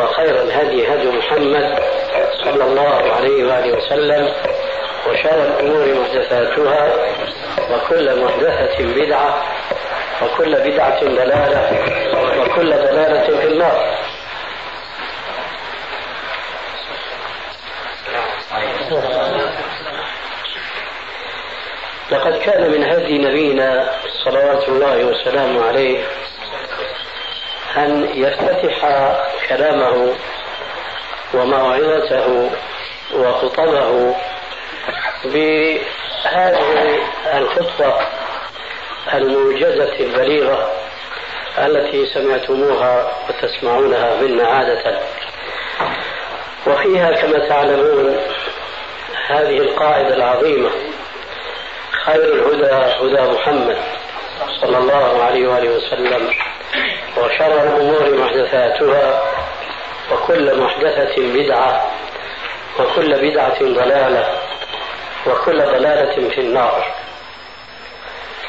وخير الهدي هدي محمد صلى الله عليه وآله وسلم وشر الأمور محدثاتها وكل محدثة بدعة وكل بدعة دلالة وكل دلالة في النار. لقد كان من هدي نبينا صلوات الله وسلامه عليه أن يفتتح كلامه وموعظته وخطبه بهذه الخطبة الموجزة البليغة التي سمعتموها وتسمعونها منا عادة. وفيها كما تعلمون هذه القاعدة العظيمة خير الهدى هدى محمد صلى الله عليه وآله وسلم. وشر الأمور محدثاتها وكل محدثة بدعة وكل بدعة ضلالة وكل ضلالة في النار.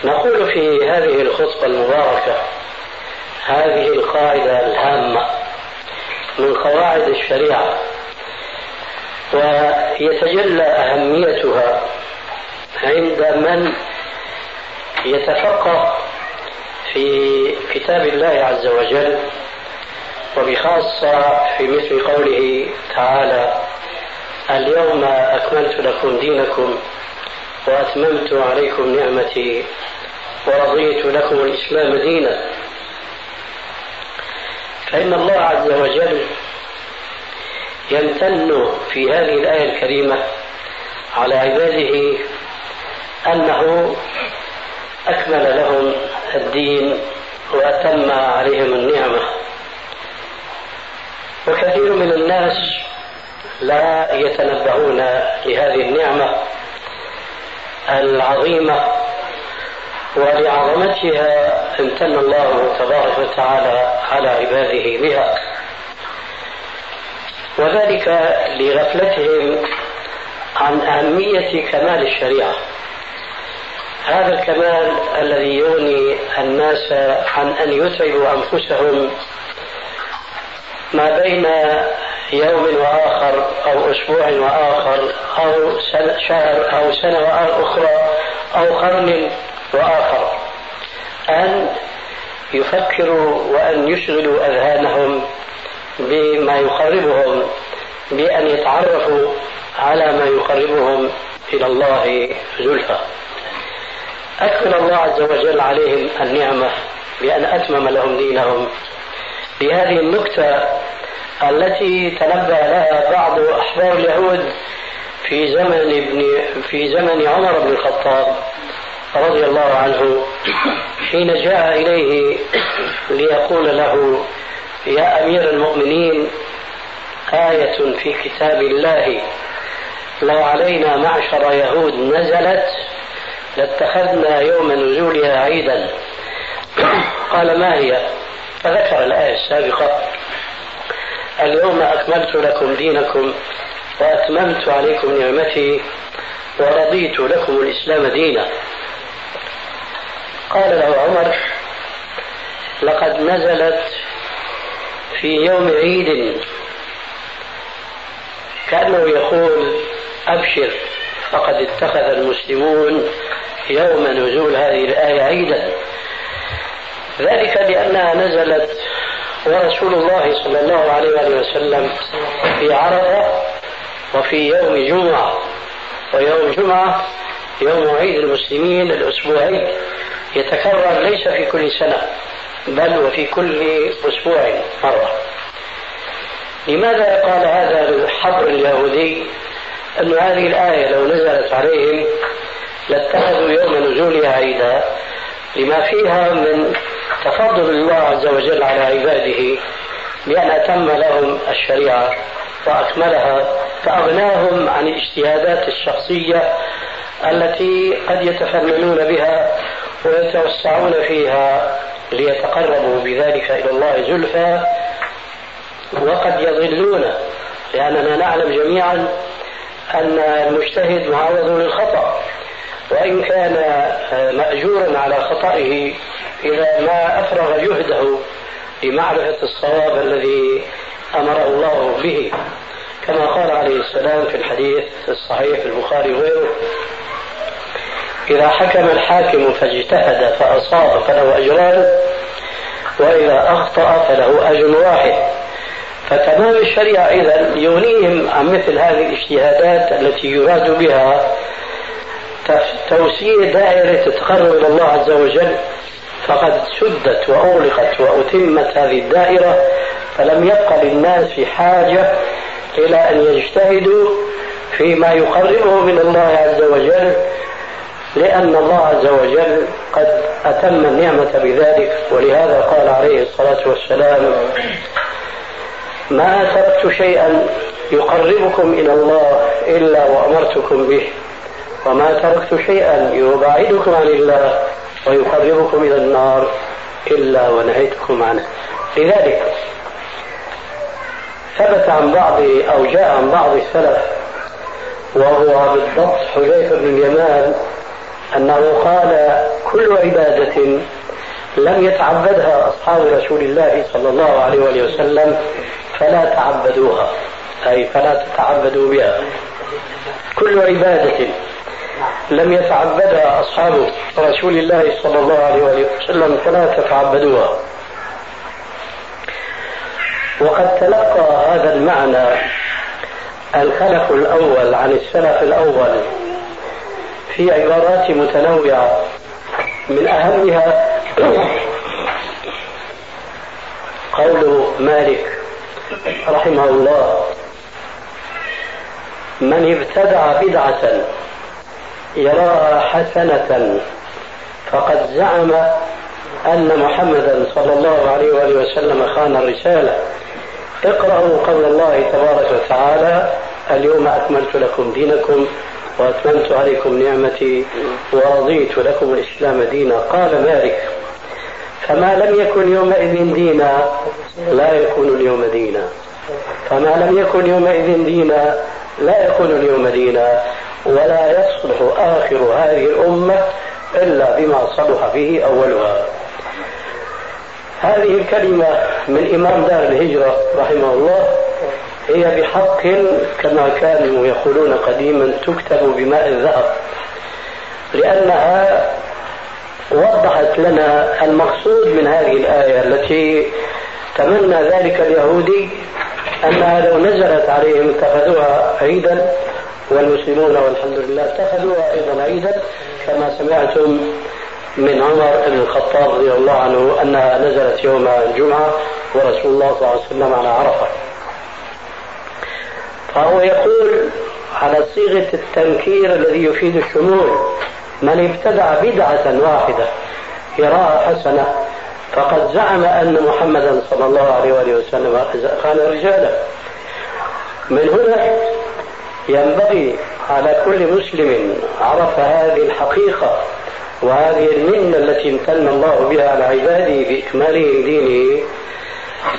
نقول في هذه الخطبة المباركة هذه القاعدة الهامة من قواعد الشريعة ويتجلى أهميتها عند من يتفقه في كتاب الله عز وجل وبخاصة في مثل قوله تعالى اليوم أكملت لكم دينكم وأتممت عليكم نعمتي ورضيت لكم الإسلام دينا. فإن الله عز وجل يمتن في هذه الآية الكريمة على عباده أنه أكمل لهم الدين وأتم عليهم النعمة. وكثير من الناس لا يتنبهون لهذه النعمة العظيمة ولعظمتها امتن الله تبارك وتعالى على عباده بها. وذلك لغفلتهم عن أهمية كمال الشريعة. هذا الكمال الذي يغني الناس عن أن يتعبوا أنفسهم ما بين يوم وآخر أو أسبوع وآخر أو شهر أو سنة أخرى أو قرن وآخر. أن يفكروا وأن يشغلوا أذهانهم بما يقربهم بأن يتعرفوا على ما يقربهم إلى الله زلفى أكمل الله عز وجل عليهم النعمة بأن أتمم لهم دينهم. بهذه النكتة التي تنبأ لها بعض أحبار اليهود في زمن ابن في زمن عمر بن الخطاب رضي الله عنه حين جاء إليه ليقول له يا أمير المؤمنين آية في كتاب الله لو علينا معشر يهود نزلت لاتخذنا يوم نزولها عيدا. قال ما هي؟ فذكر الآية السابقة اليوم أكملت لكم دينكم وأتممت عليكم نعمتي ورضيت لكم الإسلام دينا. قال له عمر لقد نزلت في يوم عيد. كأنه يقول أبشر. فقد اتخذ المسلمون يوم نزول هذه الآية عيدا. ذلك لأنها نزلت ورسول الله صلى الله عليه وسلم في عرفة وفي يوم جمعة. ويوم جمعة يوم عيد المسلمين الأسبوعي يتكرر ليس في كل سنة بل وفي كل أسبوع مرة. لماذا قال هذا الحبر اليهودي؟ أن هذه الآية لو نزلت عليهم لاتخذوا يوم نزولها عيدا لما فيها من تفضل الله عز وجل على عباده بأن أتم لهم الشريعة وأكملها فأغناهم عن الاجتهادات الشخصية التي قد يتفننون بها ويتوسعون فيها ليتقربوا بذلك إلى الله زلفى وقد يضلون لأننا نعلم جميعا أن المجتهد معرض للخطأ وإن كان مأجورا على خطئه إذا ما أفرغ جهده لمعرفة الصواب الذي أمره الله به. كما قال عليه السلام في الحديث الصحيح في البخاري وغيره إذا حكم الحاكم فاجتهد فأصاب فله أجران وإذا أخطأ فله أجر واحد. فتمام الشريعة إذا يغنيهم عن مثل هذه الاجتهادات التي يراد بها توسيع دائرة التقرب إلى الله عز وجل. فقد سدت وأغلقت وأتمت هذه الدائرة فلم يبق للناس في حاجة إلى أن يجتهدوا فيما يقربه من الله عز وجل لأن الله عز وجل قد أتم النعمة بذلك. ولهذا قال عليه الصلاة والسلام ما تركت شيئا يقربكم إلى الله إلا وأمرتكم به. وما تركت شيئا يباعدكم عن الله ويقربكم إلى النار إلا ونهيتكم عنه. لذلك ثبت عن بعض أو جاء عن بعض السلف وهو بالضبط حذيفة بن اليمان أنه قال كل عبادة لم يتعبدها أصحاب رسول الله صلى الله عليه وآله وسلم فلا تعبدوها. أي فلا تتعبدوا بها. كل عبادة لم يتعبدها أصحاب رسول الله صلى الله عليه وسلم فلا تتعبدوها. وقد تلقى هذا المعنى الخلف الأول عن السلف الأول في عبارات متنوعة. من أهمها قول مالك رحمه الله. من ابتدع بدعة يراها حسنة فقد زعم أن محمدا صلى الله عليه وآله وسلم خان الرسالة. اقرأوا قول الله تبارك وتعالى اليوم أكملت لكم دينكم وأتممت عليكم نعمتي ورضيت لكم الإسلام دينا. قال مالك فما لم يكن يومئذ دينا لا يكون اليوم دينا. فما لم يكن يومئذ دينا لا يكون اليوم دينا. ولا يصلح آخر هذه الأمة إلا بما صلح فيه أولها. هذه الكلمة من إمام دار الهجرة رحمه الله هي بحق كما كانوا يقولون قديما تكتب بماء الذهب لأنها وضحت لنا المقصود من هذه الآية التي تمنى ذلك اليهودي أنها لو نزلت عليهم اتخذوها عيدا والمسلمون والحمد لله اتخذوها أيضا عيدا كما سمعتم من عمر بن الخطاب رضي الله عنه أنها نزلت يوم الجمعة ورسول الله صلى الله عليه وسلم على عرفة. فهو يقول على صيغة التنكير الذي يفيد الشمول من ابتدع بدعة واحدة يراها حسنة فقد زعم أن محمدا صلى الله عليه وآله وسلم كان رجالا. من هنا ينبغي على كل مسلم عرف هذه الحقيقة وهذه المنة التي امتن الله بها على عباده بإكماله دينه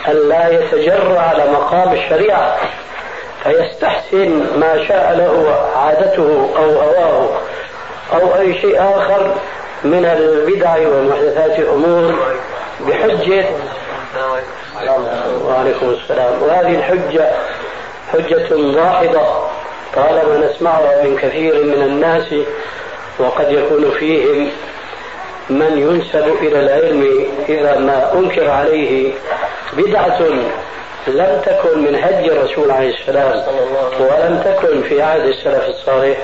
أن لا يتجرأ على مقام الشريعة فيستحسن ما شاء له عادته أو هواه. أو أي شيء آخر من البدع والمحدثات الأمور بحجة وعليكم السلام. وهذه الحجة حجة واحدة طالما نسمعها من كثير من الناس وقد يكون فيهم من ينسب إلى العلم إذا ما أنكر عليه بدعة لم تكن من هدي الرسول عليه السلام ولم تكن في عهد السلف الصالح.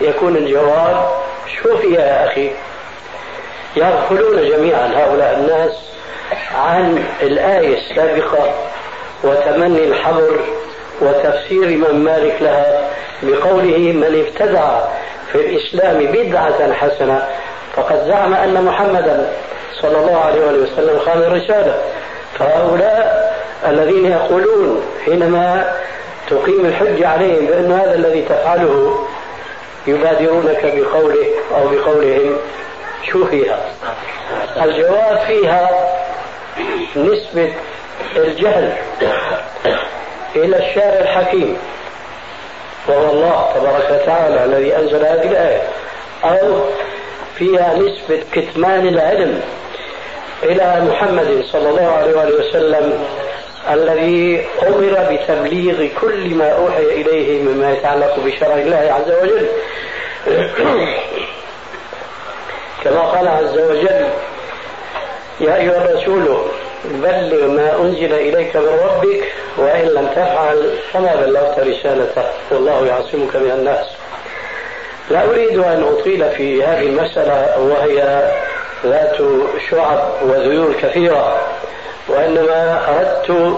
يكون الجواب شو فيها يا أخي؟ يغفلون جميعا هؤلاء الناس عن الآية السابقة وتمني الحبر وتفسير من مالك لها بقوله من ابتدع في الإسلام بدعة حسنة فقد زعم أن محمدا صلى الله عليه وسلم خان الرسالة فهؤلاء الذين يقولون حينما تقيم الحج عليهم بأن هذا الذي تفعله يبادرونك بقوله أو بقولهم. شو فيها؟ الجواب فيها نسبة الجهل إلى الشارع الحكيم. وهو الله تبارك وتعالى الذي أنزل هذه الآية. أو فيها نسبة كتمان العلم إلى محمد صلى الله عليه وسلم. الذي أمر بتبليغ كل ما أوحي إليه مما يتعلق بشرع الله عز وجل. كما قال عز وجل يا أيها الرسول بلغ ما أنزل إليك من ربك وإن لم تفعل فما بلغت رسالته. والله يعصمك من الناس. لا أريد أن أطيل في هذه المسألة وهي ذات شعب وذيول كثيرة. وإنما أردت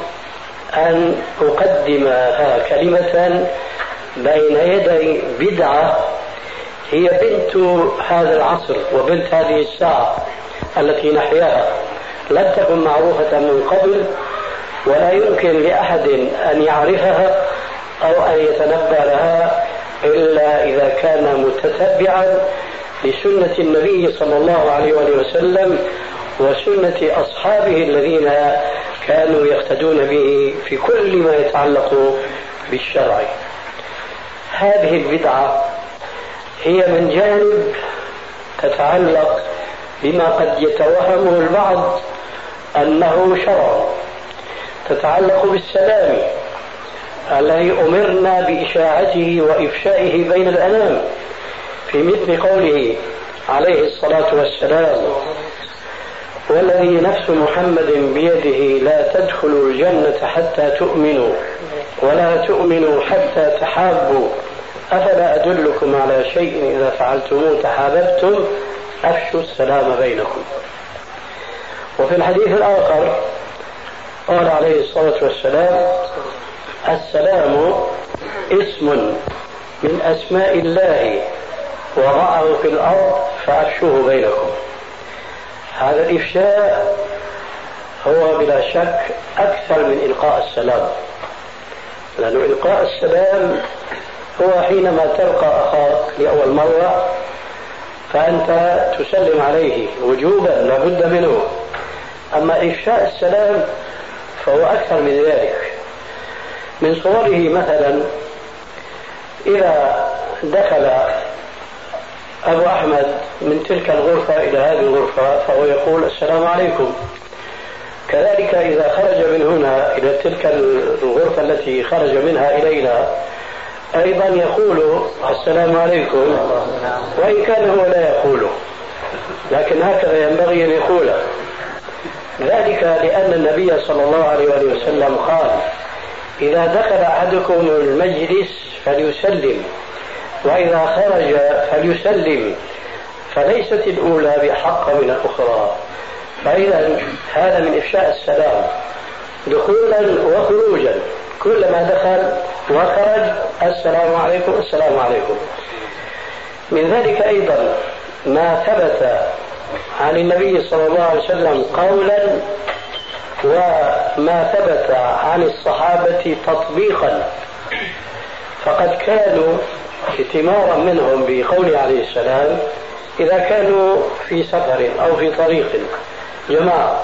أن أقدمها كلمة بين يدي بدعة هي بنت هذا العصر وبنت هذه الساعة التي نحياها. لم تكن معروفة من قبل ولا يمكن لأحد أن يعرفها أو أن يتنبأ لها إلا إذا كان متتبعا لسنة النبي صلى الله عليه وسلم وسنة أصحابه الذين كانوا يقتدون به في كل ما يتعلق بالشرع. هذه البدعة هي من جانب تتعلق بما قد يتوهمه البعض أنه شرع. تتعلق بالسلام. الذي أمرنا بإشاعته وإفشائه بين الأنام. في مثل قوله عليه الصلاة والسلام. والذي نفس محمد بيده لا تدخلوا الجنة حتى تؤمنوا ولا تؤمنوا حتى تحابوا. أفلا أدلكم على شيء إذا فعلتموه تحاببتم؟ أفشوا السلام بينكم. وفي الحديث الآخر قال عليه الصلاة والسلام السلام اسم من أسماء الله وضعه في الأرض فأفشوه بينكم. هذا الإفشاء هو بلا شك أكثر من إلقاء السلام. لأن إلقاء السلام هو حينما تلقى أخاك لأول مرة فأنت تسلم عليه وجوبا لابد منه. أما إفشاء السلام فهو أكثر من ذلك. من صوره مثلا إذا دخل أبو أحمد من تلك الغرفة إلى هذه الغرفة فهو يقول السلام عليكم. كذلك إذا خرج من هنا إلى تلك الغرفة التي خرج منها إلينا أيضا يقول السلام عليكم. وإن كان هو لا يقوله لكن هكذا ينبغي أن يقوله ذلك لأن النبي صلى الله عليه وسلم قال إذا دخل أحدكم المجلس فليسلم. وإذا خرج فليسلم. فليست الأولى بأحق من الأخرى. فإذا هذا من إفشاء السلام. دخولا وخروجا. كلما دخل وخرج السلام عليكم السلام عليكم. من ذلك أيضا ما ثبت عن النبي صلى الله عليه وسلم قولا وما ثبت عن الصحابة تطبيقا. فقد كانوا ائتمارا منهم بقوله عليه السلام إذا كانوا في سفر أو في طريق جماعة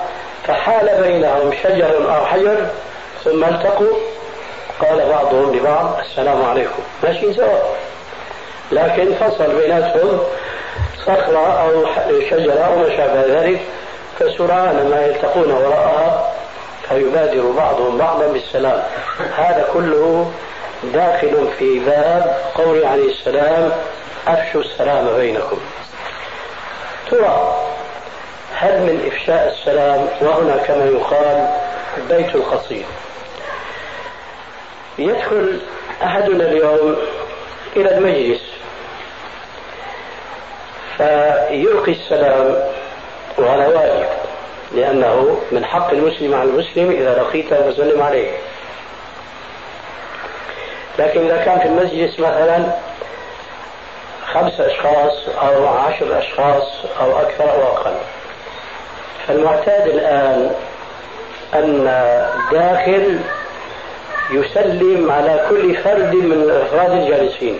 فحال بينهم شجر أو حجر ثم التقوا قال بعضهم لبعض السلام عليكم ماشي سوا. لكن فصل بيناتهم صخرة أو شجرة أو ما شابه ذلك فسرعان ما يلتقون وراءها فيبادر بعضهم بعضا بالسلام. هذا كله داخل في باب قول عليه السلام أفشوا السلام بينكم. ترى هل من إفشاء السلام وهنا كما يقال بيت القصيد يدخل أحدنا اليوم إلى المجلس فيلقي السلام وهذا واجب لأنه من حق المسلم على المسلم إذا لقيته فسلم عليه. لكن إذا كان في المجلس مثلا خمس أشخاص أو عشر أشخاص أو أكثر أو أقل. فالمعتاد الآن أن داخل يسلم على كل فرد من أفراد الجالسين.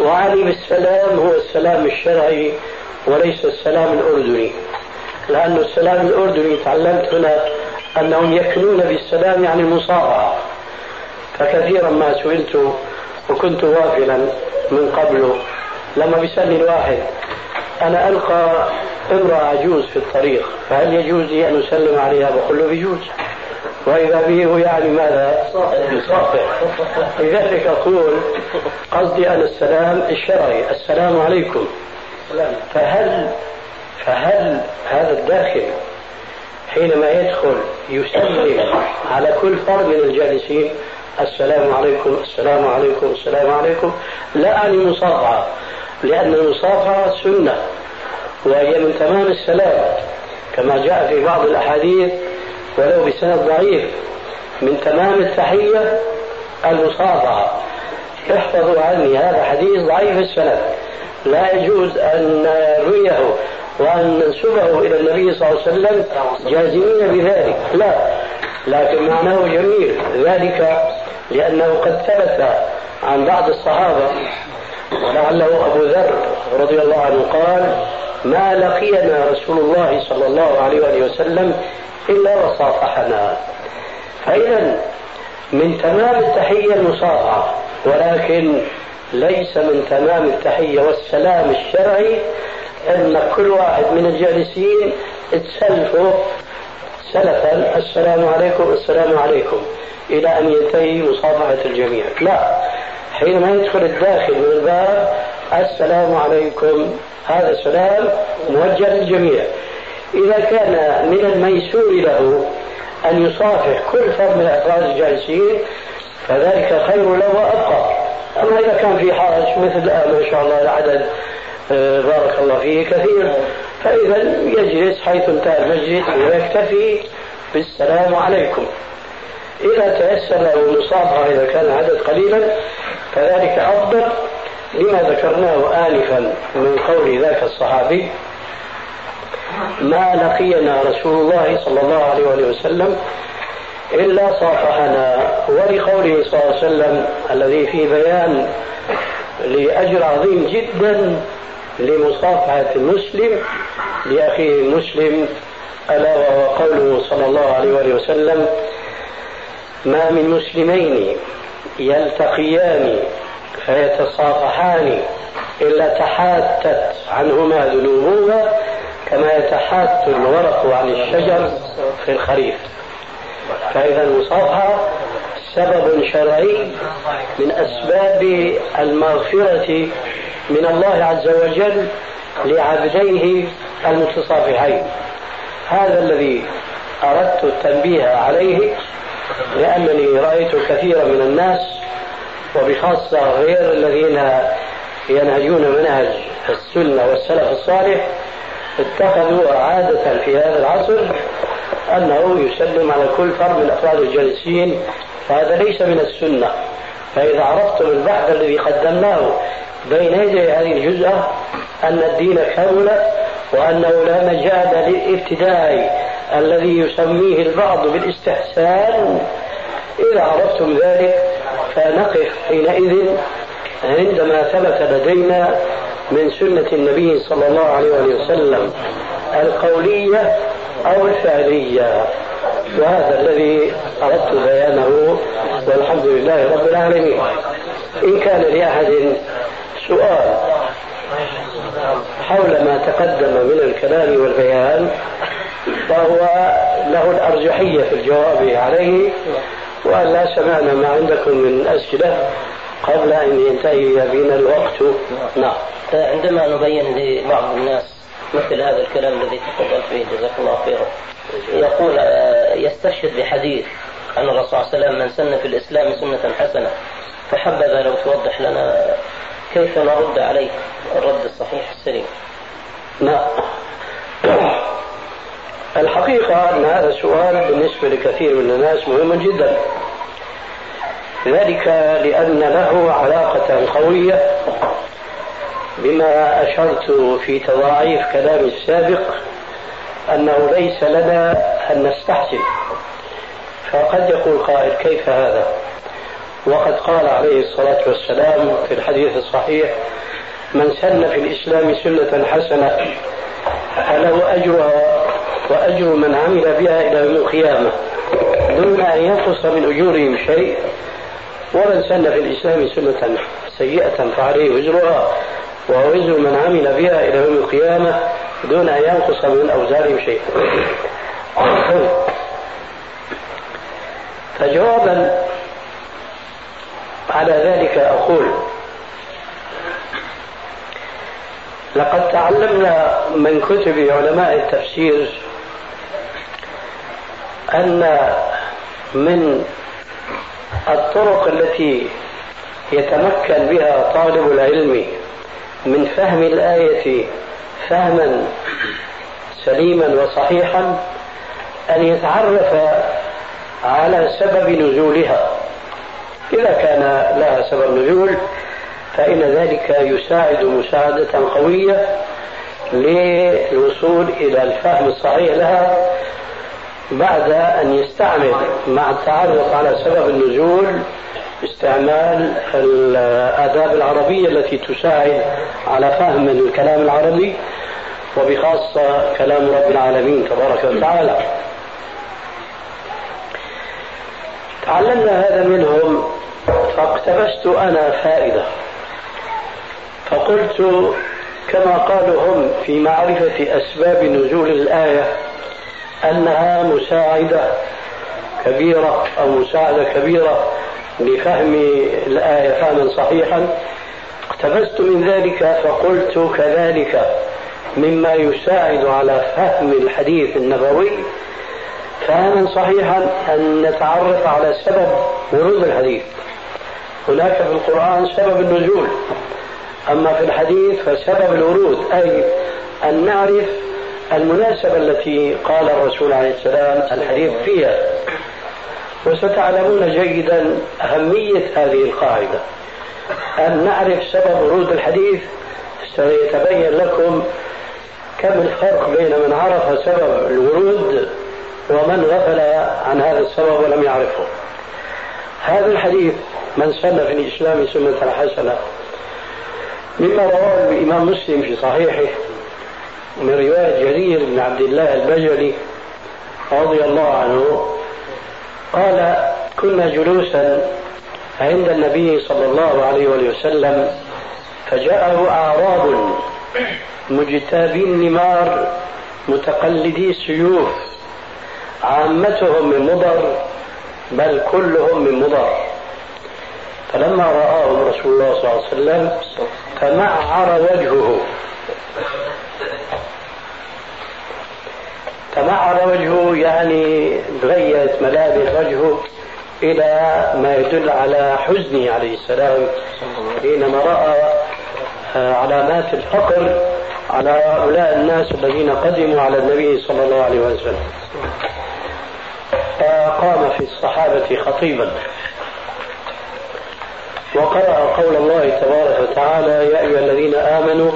وعني بالسلام هو السلام الشرعي وليس السلام الأردني. لأن السلام الأردني تعلمت هنا أنهم يكنون بالسلام يعني المصارعة. فكثيرا ما سئلت وكنت غافلا من قبل. لما بيسألني الواحد أنا ألقى امرأة عجوز في الطريق فهل يجوز لي أن أسلم عليها؟ بقول له بيجوز. وإذا به هو يعني ماذا؟ يصافح. لذلك أقول قصدي أن السلام الشرعي. السلام عليكم. فهل فهل هذا الداخل حينما يدخل يسلم على كل فرد من الجالسين السلام عليكم السلام عليكم السلام عليكم. لا أعني مصافحة لأن المصافحة سنة وهي من تمام السلام كما جاء في بعض الأحاديث ولو بسند ضعيف. من تمام التحية المصافحة احفظوا عني هذا حديث ضعيف السند. لا يجوز أن نرويه وأن ننسبه إلى النبي صلى الله عليه وسلم جازمين بذلك. لا لكن معناه جميل. ذلك لأنه قد ثبت عن بعض الصحابة ولعله أبو ذر رضي الله عنه قال ما لقينا رسول الله صلى الله عليه وآله وسلم إلا وصافحنا. فإذا من تمام التحية المصافحة ولكن ليس من تمام التحية والسلام الشرعي أن كل واحد من الجالسين تسلفه سلفا السلام عليكم السلام عليكم. إلى أن ينتهي مصافحة الجميع. لا حينما يدخل الداخل من الباب السلام عليكم. هذا السلام موجه للجميع. إذا كان من الميسور له أن يصافح كل فرد من أفراد الجالسين فذلك خير له وأبقى. أما إذا كان في حرج مثل الآن ما شاء الله العدد آه، بارك الله فيه كثير. فإذا يجلس حيث انتهى المجلس ويكتفي بالسلام عليكم. إذا تيسر له المصافحة إذا كان العدد قليلا فذلك أفضل لما ذكرناه آنفا من قول ذاك الصحابي ما لقينا رسول الله صلى الله عليه وسلم إلا صافحنا. ولقوله صلى الله عليه وسلم الذي فيه بيان لأجر عظيم جدا لمصافحة المسلم لأخيه المسلم ألا وهو قوله صلى الله عليه وسلم ما من مسلمين يلتقيان فيتصافحان إلا تحاتت عنهما ذنوبهما كما يتحات الورق عن الشجر في الخريف. فإذا المصافحة سبب شرعي من أسباب المغفرة من الله عز وجل لعبديه المتصافحين هذا الذي أردت التنبيه عليه لأنني رأيت كثيرا من الناس وبخاصة غير الذين ينهجون منهج السنة والسلف الصالح اتخذوا عادة في هذا العصر أنه يسلم على كل فرد من أفراد الجالسين وهذا ليس من السنة. فإذا عرفتم البحث الذي قدمناه بين يدي هذه الجزءة أن الدين كامل وأنه لا مجال للابتداء الذي يسميه البعض بالإستحسان. إذا عرفتم ذلك فنقف حينئذ عندما ثبت لدينا من سنة النبي صلى الله عليه وسلم القولية أو الفعلية. وهذا الذي أردت بيانه والحمد لله رب العالمين. إن كان لأحد سؤال حول ما تقدم من الكلام والبيان فهو له الأرجحية في الجواب عليه وأن لا سمعنا ما عندكم من أسئلة قبل أن ينتهي بنا الوقت. نعم. عندما نبين لبعض الناس مثل هذا الكلام الذي تفضلت به جزاك الله خيرا يقول آه، يستشهد بحديث عن الرسول صلى الله عليه وسلم من سن في الإسلام سنة حسنة فحبذا لو توضح لنا كيف نرد عليه الرد الصحيح السليم؟ نعم الحقيقة أن هذا السؤال بالنسبة لكثير من الناس مهم جدا. ذلك لأن له علاقة قوية بما أشرت في تضاعيف كلامي السابق أنه ليس لنا أن نستحسن. فقد يقول قائل كيف هذا؟ وقد قال عليه الصلاة والسلام في الحديث الصحيح من سن في الإسلام سنة حسنة فله أجرها وأجر من عمل بها إلى يوم القيامة دون أن ينقص من أجورهم شيء ومن سن في الإسلام سنة سيئة فعليه وزرها ووزر من عمل بها إلى يوم القيامة دون أن ينقص من أوزارهم شيء. فجوابا على ذلك أقول. لقد تعلمنا من كتب علماء التفسير أن من الطرق التي يتمكن بها طالب العلم من فهم الآية فهما سليما وصحيحا أن يتعرف على سبب نزولها. إذا كان لها سبب نزول فإن ذلك يساعد مساعدة قوية للوصول إلى الفهم الصحيح لها بعد أن يستعمل مع التعرف على سبب النزول استعمال الآداب العربية التي تساعد على فهم الكلام العربي وبخاصة كلام رب العالمين تبارك وتعالى. تعلمنا هذا منهم فاقتبست أنا فائدة. فقلت كما قالوا هم في معرفة أسباب نزول الآية أنها مساعدة كبيرة أو مساعدة كبيرة لفهم الآية فهما صحيحا. اقتبست من ذلك فقلت كذلك مما يساعد على فهم الحديث النبوي. فهما صحيحا أن نتعرف على سبب ورود الحديث. هناك في القرآن سبب النزول. أما في الحديث فسبب الورود أي أن نعرف المناسبة التي قال الرسول عليه السلام الحديث فيها. وستعلمون جيدا أهمية هذه القاعدة. أن نعرف سبب ورود الحديث سيتبين لكم كم الفرق بين من عرف سبب الورود ومن غفل عن هذا السبب ولم يعرفه. هذا الحديث من سن في الإسلام سنة حسنة. مما رواه الإمام مسلم في صحيحه من رواية جرير بن عبد الله البجلي رضي الله عنه قال كنا جلوسا عند النبي صلى الله عليه وسلم فجاءه أعراب مجتابي النمار متقلدي السيوف عامتهم من مضر بل كلهم من مضر. فلما رآهم رسول الله صلى الله عليه وسلم تمعر وجهه. تمعر وجهه يعني تغيرت ملابس وجهه إلى ما يدل على حزنه عليه السلام. حينما رأى آه، علامات الفقر على هؤلاء الناس الذين قدموا على النبي صلى الله عليه وسلم. فقام في الصحابة خطيبا. وقرأ قول الله تبارك وتعالى يا أيها الذين آمنوا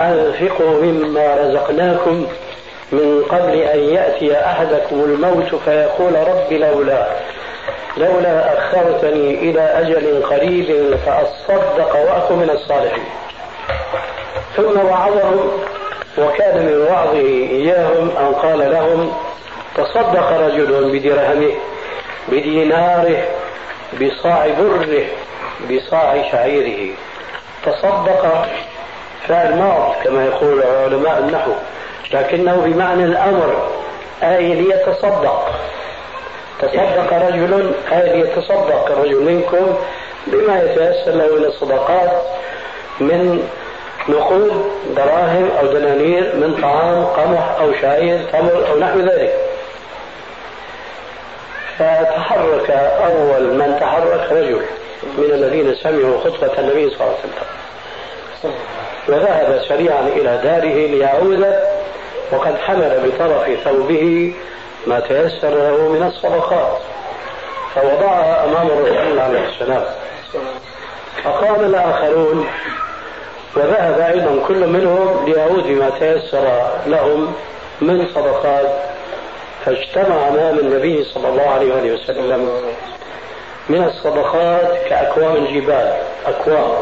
أنفقوا مما رزقناكم من قبل أن يأتي أحدكم الموت فيقول رب لولا لولا أخرتني إلى أجل قريب فأصدق وأكن من الصالحين. ثم وعظهم وكان من وعظه إياهم أن قال لهم تصدق رجل بدرهمه بديناره بصاع بره بصاع شعيره. تصدق فعل ماض كما يقول علماء النحو لكنه بمعنى الأمر أي ليتصدق. تصدق رجل أي ليتصدق رجل منكم بما يتيسر له من الصدقات من نقود دراهم أو دنانير من طعام قمح أو شعير تمر أو نحو ذلك. فتحرك أول من تحرك رجل. من الذين سمعوا خطبة النبي صلى الله عليه وسلم. وذهب سريعا إلى داره ليعود وقد حمل بطرف ثوبه ما تيسر له من الصدقات فوضعها أمام الرسول عليه السلام. فقام الآخرون وذهب أيضا كل منهم ليعود بما تيسر لهم من صدقات فاجتمع أمام النبي صلى الله عليه وسلم. من الصدقات كأكوام الجبال أكوام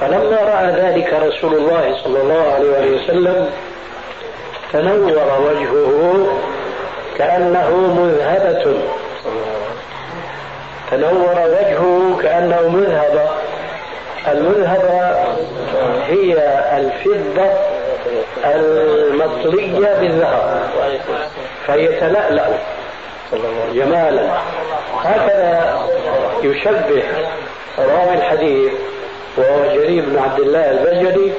فلما رأى ذلك رسول الله صلى الله عليه وسلم تنور وجهه كأنه مذهبة. تنور وجهه كأنه مذهبة المذهبة هي الفضة المطلية بالذهب فهي تلألأ جمالا. هكذا يشبه راوي الحديث وهو جرير بن عبد الله البجلي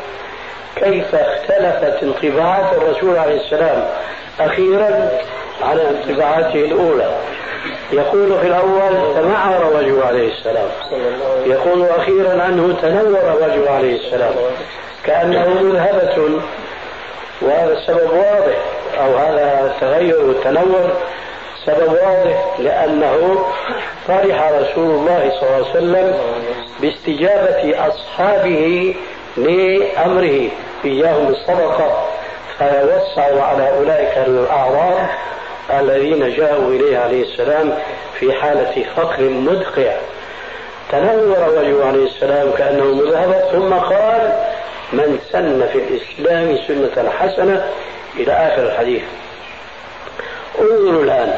كيف اختلفت انطباعات الرسول عليه السلام أخيرا على انطباعاته الأولى. يقول في الأول تمعر وجهه عليه السلام. يقول أخيرا عنه تنور وجهه عليه السلام. كأنه مذهبة وهذا السبب واضح أو هذا التغير والتنور سبب واضح لأنه فرح رسول الله صلى الله عليه وسلم باستجابة أصحابه لأمره. إياهم بالصدقة. فيوسع على أولئك الأعراب الذين جاءوا إليه عليه السلام في حالة فقر مدقع. تنور وجهه عليه السلام كأنه مذهب ثم قال من سن في الإسلام سنة حسنة إلى آخر الحديث. انظروا الآن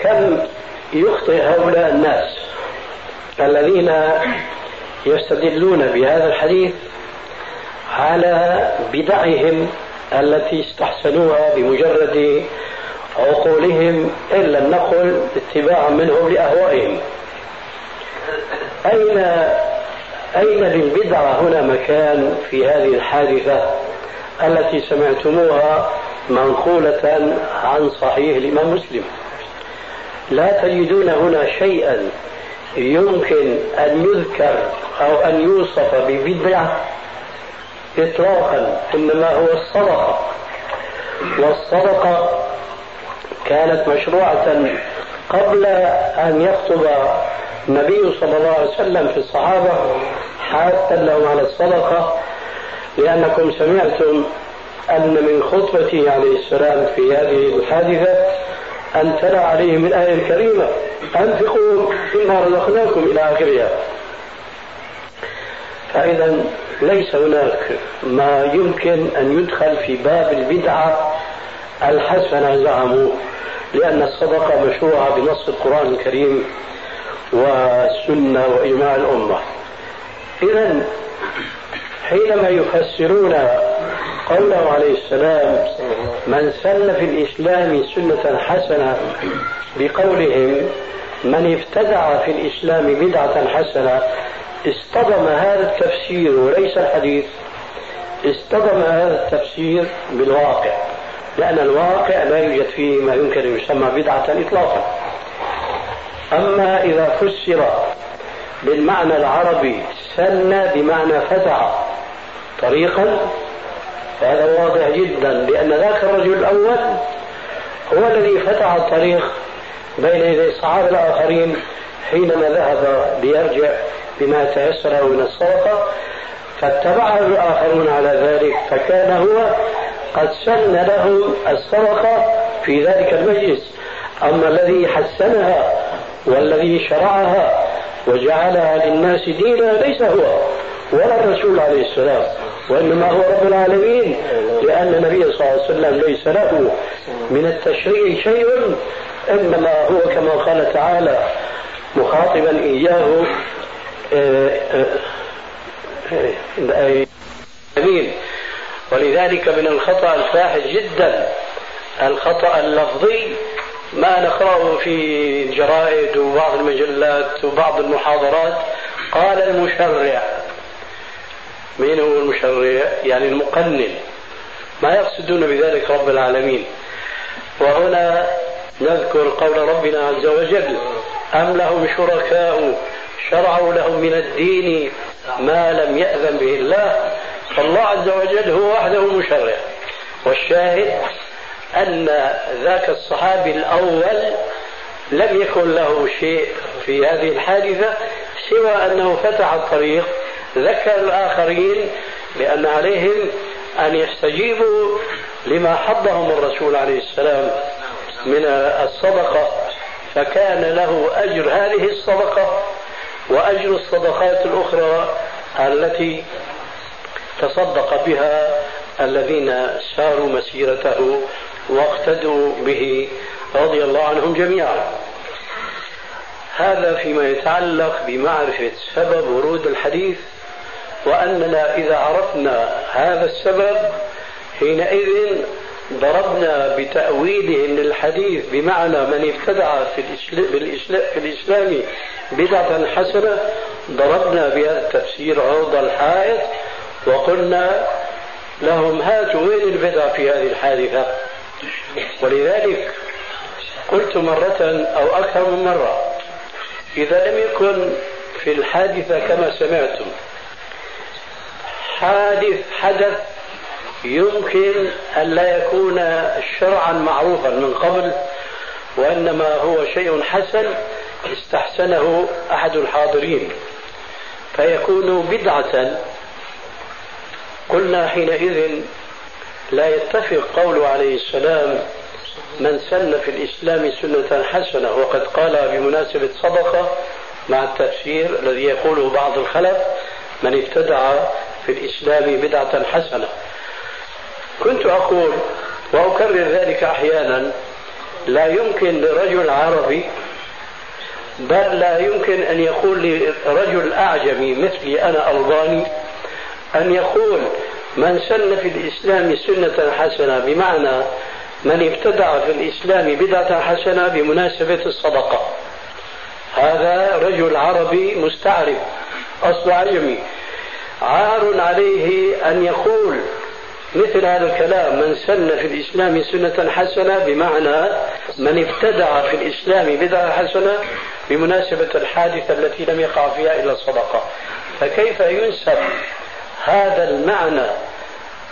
كم يخطئ هؤلاء الناس الذين يستدلون بهذا الحديث على بدعهم التي استحسنوها بمجرد عقولهم إلا النقل اتباعا منهم لأهوائهم؟ أين أين للبدعة هنا مكان في هذه الحادثة التي سمعتموها منقولة عن صحيح الإمام مسلم؟ لا تجدون هنا شيئا يمكن أن يذكر أو أن يوصف ببدعة إطلاقا إنما هو الصدقة. والصدقة كانت مشروعة قبل أن يخطب النبي صلى الله عليه وسلم في الصحابة حتى لهم على الصدقة لأنكم سمعتم أن من خطبته عليه السلام في هذه الحادثة أن تلا عليهم الآية الكريمة أنفقوا فيما رزقناكم إلى آخرها. فإذا ليس هناك ما يمكن أن يدخل في باب البدعة الحسنة زعموا لأن الصدقة مشروعة بنص القرآن الكريم. والسنة وإجماع الأمة. إذا حينما يفسرون قوله عليه السلام من سن في الإسلام سنة حسنة بقولهم من ابتدع في الإسلام بدعة حسنة اصطدم هذا التفسير وليس الحديث اصطدم هذا التفسير بالواقع لأن الواقع لا يوجد فيه ما يمكن أن يسمى بدعة إطلاقا. أما إذا فسر بالمعنى العربي سن بمعنى فتح طريقا فهذا واضح جدا لأن ذاك الرجل الأول هو الذي فتح الطريق بين يدي الصحابة الآخرين حينما ذهب ليرجع بما تيسر من الصدقة فاتبعه الآخرون على ذلك فكان هو قد سن لهم الصدقة في ذلك المجلس. أما الذي حسنها والذي شرعها وجعلها للناس دينا ليس هو ولا الرسول عليه السلام وإنما هو رب العالمين لأن النبي صلى الله عليه وسلم ليس له من التشريع شيء إنما هو كما قال تعالى مخاطبا إياه جميل ولذلك من الخطأ الفاحش جدا الخطأ اللفظي ما نقرأه في الجرائد وبعض المجلات وبعض المحاضرات. قال المشرع من هو المشرع؟ يعني المقنن. ما يقصدون بذلك رب العالمين. وهنا نذكر قول ربنا عز وجل أم لهم شركاء؟ شرعوا لهم من الدين ما لم يأذن به الله. فالله عز وجل هو وحده المشرع والشاهد أن ذاك الصحابي الأول لم يكن له شيء في هذه الحادثة سوى أنه فتح الطريق ذكر الآخرين بأن عليهم أن يستجيبوا لما حضهم الرسول عليه السلام من الصدقة. فكان له أجر هذه الصدقة وأجر الصدقات الأخرى التي تصدق بها الذين ساروا مسيرته واقتدوا به رضي الله عنهم جميعا. هذا فيما يتعلق بمعرفة سبب ورود الحديث وأننا إذا عرفنا هذا السبب حينئذ ضربنا بتأويلهم للحديث بمعنى من ابتدع في الإسلام, في الإسلام بدعة حسنة ضربنا بهذا التفسير عرض الحائط وقلنا لهم هاتوا وين البدع في هذه الحادثة؟ ولذلك قلت مرة أو أكثر من مرة إذا لم يكن في الحادثة كما سمعتم حادث حدث يمكن أن لا يكون شرعا معروفا من قبل وإنما هو شيء حسن استحسنه أحد الحاضرين. فيكون بدعة. قلنا حينئذ لا يتفق قول عليه السلام من سن في الإسلام سنة حسنة. وقد قال بمناسبة صدقة مع التفسير الذي يقوله بعض الخلف من ابتدع في الإسلام بدعة حسنة. كنت أقول وأكرر ذلك أحيانا لا يمكن لرجل عربي بل لا يمكن أن يقول لرجل أعجمي مثلي أنا ألباني أن يقول من سن في الإسلام سنة حسنة بمعنى من ابتدع في الإسلام بدعة حسنة بمناسبة الصدقة. هذا رجل عربي مستعرب أصل عجمي عار عليه أن يقول مثل هذا الكلام من سن في الإسلام سنة حسنة بمعنى من ابتدع في الإسلام بدعة حسنة بمناسبة الحادثة التي لم يقع فيها إلا الصدقة فكيف ينسب هذا المعنى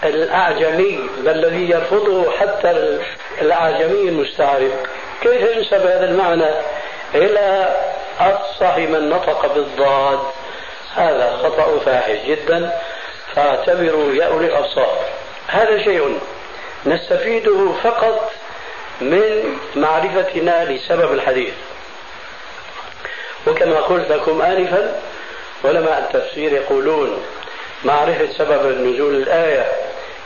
الأعجمي الذي يرفضه حتى الأعجمي المستعرب كيف ينسب هذا المعنى إلى أفصح من نطق بالضاد؟ هذا خطأ فاحش جدا فاعتبروا يا أولي الأبصار هذا شيء نستفيده فقط من معرفتنا لسبب الحديث. وكما قلت لكم آنفا علماء التفسير يقولون معرفة سبب نزول الآية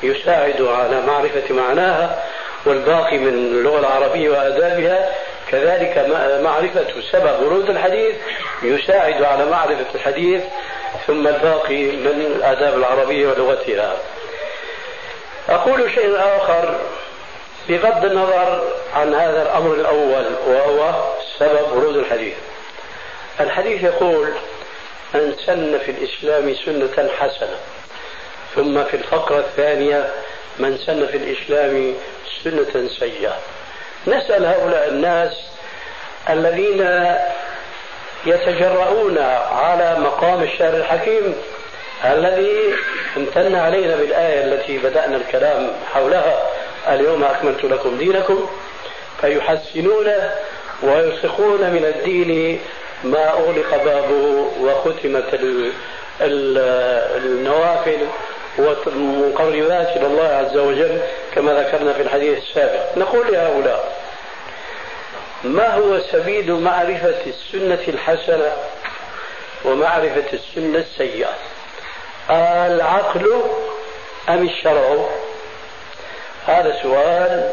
يساعد على معرفة معناها والباقي من اللغة العربية وآدابها. كذلك معرفة سبب ورود الحديث يساعد على معرفة الحديث ثم الباقي من الآداب العربية ولغتها. أقول شيء آخر بغض النظر عن هذا الأمر الأول وهو سبب ورود الحديث. الحديث يقول من سن في الإسلام سنة حسنة. ثم في الفقرة الثانية من سن في الإسلام سنة سيئة. نسأل هؤلاء الناس الذين يتجرؤون على مقام الشعر الحكيم الذي امتن علينا بالآية التي بدأنا الكلام حولها. اليوم أكملت لكم دينكم. فيحسنون ويرسخون من الدين ما أغلق بابه وختمت النوافل والمقربات إلى الله عز وجل كما ذكرنا في الحديث السابق. نقول لهؤلاء ما هو سبيل معرفة السنة الحسنة ومعرفة السنة السيئة؟ العقل أم الشرع؟ هذا سؤال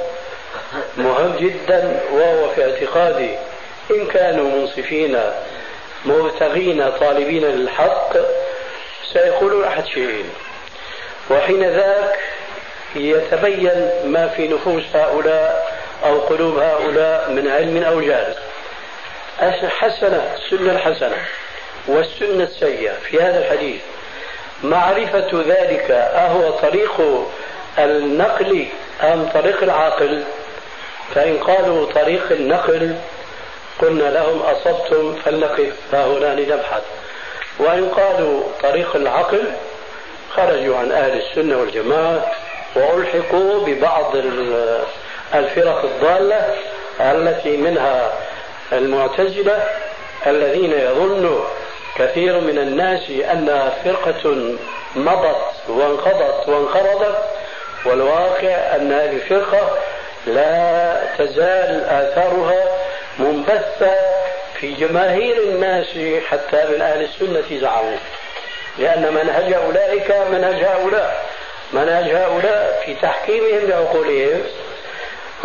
مهم جدا وهو في اعتقادي. إن كانوا منصفين مبتغين طالبين للحق سيقولون أحد شيئين. وحين ذاك يتبين ما في نفوس هؤلاء أو قلوب هؤلاء من علم أو جهل. الحسنة السنة الحسنة والسنة السيئة. في هذا الحديث معرفة ذلك أهو طريق النقل أم طريق العقل فإن قالوا طريق النقل قلنا لهم أصبتم فلنقف فهنا لنبحث. وإن قالوا طريق العقل خرجوا عن أهل السنة والجماعة وألحقوا ببعض الفرق الضالة التي منها المعتزلة الذين يظن كثير من الناس أنها فرقة مضت وانقضت وانقرضت والواقع أن هذه الفرقة لا تزال آثارها منبثة في جماهير الناس حتى من أهل السنة زعموا. لأن منهج أولئك منهج هؤلاء. منهج هؤلاء في تحكيمهم لعقولهم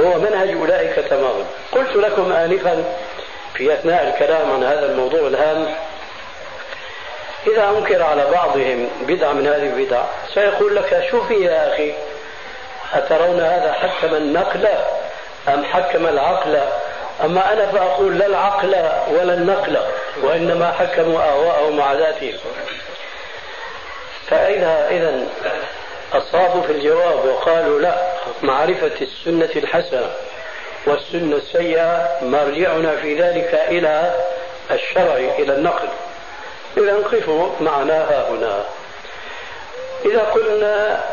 هو منهج أولئك تماما. قلت لكم آنفا في أثناء الكلام عن هذا الموضوع الهام إذا أنكر على بعضهم بدعة من هذه البدع سيقول لك شوفي يا أخي؟ أترون هذا حكم النقل أم حكم العقل؟ أما أنا فأقول لا العقل ولا النقل وإنما حكموا أهواءهم وعاداتهم فإذا إذا أصابوا في الجواب وقالوا لا معرفة السنة الحسنة والسنة السيئة مرجعنا في ذلك إلى الشرع إلى النقل. إذا قفوا معنا هنا. إذا قلنا